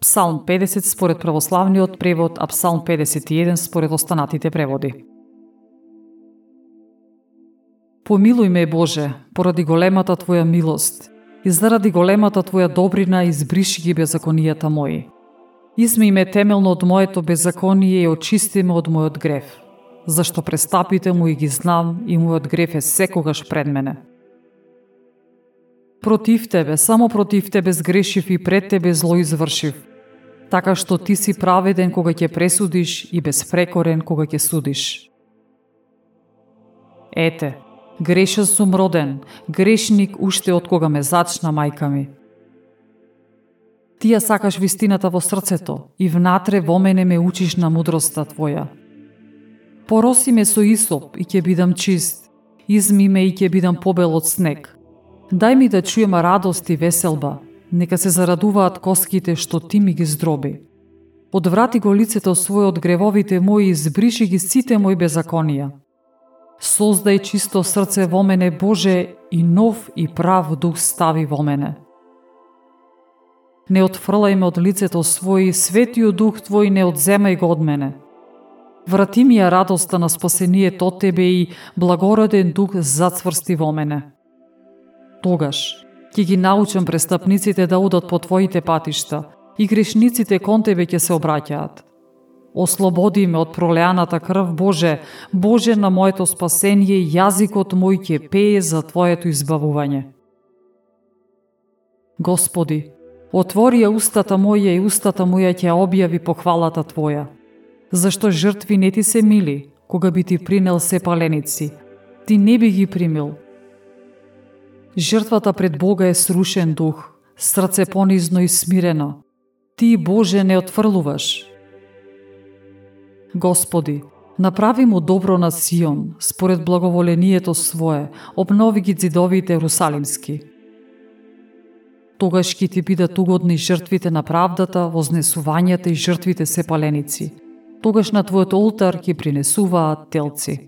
Псалм 50 според православниот превод, а Псалм 51 според останатите преводи. Помилуј ме, Боже, поради големата Твоја милост и заради големата Твоја добрина избриши ги беззаконијата мои. Изми ме темелно од моето беззаконие и очисти ме од мојот греф, зашто престапите му и ги знам и мојот греф е секогаш пред мене. Против Тебе, само против Тебе сгрешив и пред Тебе зло извршив, така што Ти си праведен кога ќе пресудиш и безпрекорен кога ќе судиш. Ете, Грешен сум роден, грешник уште од кога ме зачна мајка ми. Ти ја сакаш вистината во срцето и внатре во мене ме учиш на мудроста Твоја. Пороси ме со Исоп и ќе бидам чист, изми ме и ќе бидам побел од снег. Дај ми да чујам радост и веселба, нека се зарадуваат коските што Ти ми ги здроби. Одврати го лицето свое од гревовите мои и збриши ги сите мои беззаконија. Создај чисто срце во мене, Боже, и нов и прав дух стави во мене. Не отфрлај ме од лицето свој, светиот дух Твој не одземај го од мене. Врати ми ја радоста на спасението од Тебе и благороден дух зацврсти во мене. Тогаш ќе ги научам престапниците да одат по Твоите патишта и грешниците кон Тебе ќе се обраќаат. Ослободи ме од пролеаната крв, Боже, Боже на моето спасение, јазикот мој ќе пее за Твоето избавување. Господи, отвори ја устата моја и устата моја ќе објави похвалата Твоја. Зашто жртви не ти се мили, кога би ти принел се паленици, ти не би ги примил. Жртвата пред Бога е срушен дух, срце понизно и смирено. Ти, Боже, не отфрлуваш, Господи, направи му добро на Сион, според благоволението свое, обнови ги зидовите Русалимски. Тогаш ќе ти бидат угодни жртвите на правдата, вознесувањата и жртвите сепаленици. Тогаш на твојот олтар ќе принесуваат телци.